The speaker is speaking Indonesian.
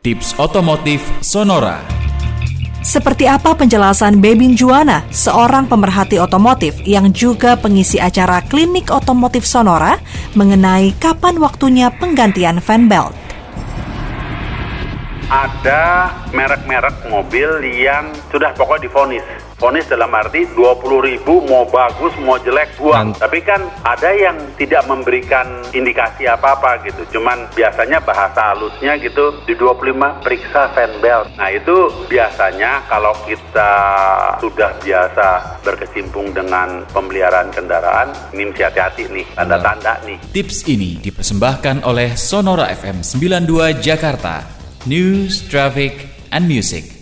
Tips Otomotif Sonora Seperti apa penjelasan Bebin Juana, seorang pemerhati otomotif yang juga pengisi acara Klinik Otomotif Sonora mengenai kapan waktunya penggantian fan belt? Ada merek-merek mobil yang sudah pokok difonis. Fonis dalam arti 20 ribu mau bagus mau jelek buang. Tapi kan ada yang tidak memberikan indikasi apa-apa gitu. Cuman biasanya bahasa halusnya gitu di 25 periksa fan belt. Nah itu biasanya kalau kita sudah biasa berkecimpung dengan pemeliharaan kendaraan, ini mesti hati-hati nih, tanda-tanda nih. Tips ini dipersembahkan oleh Sonora FM 92 Jakarta. News, Traffic, and Music.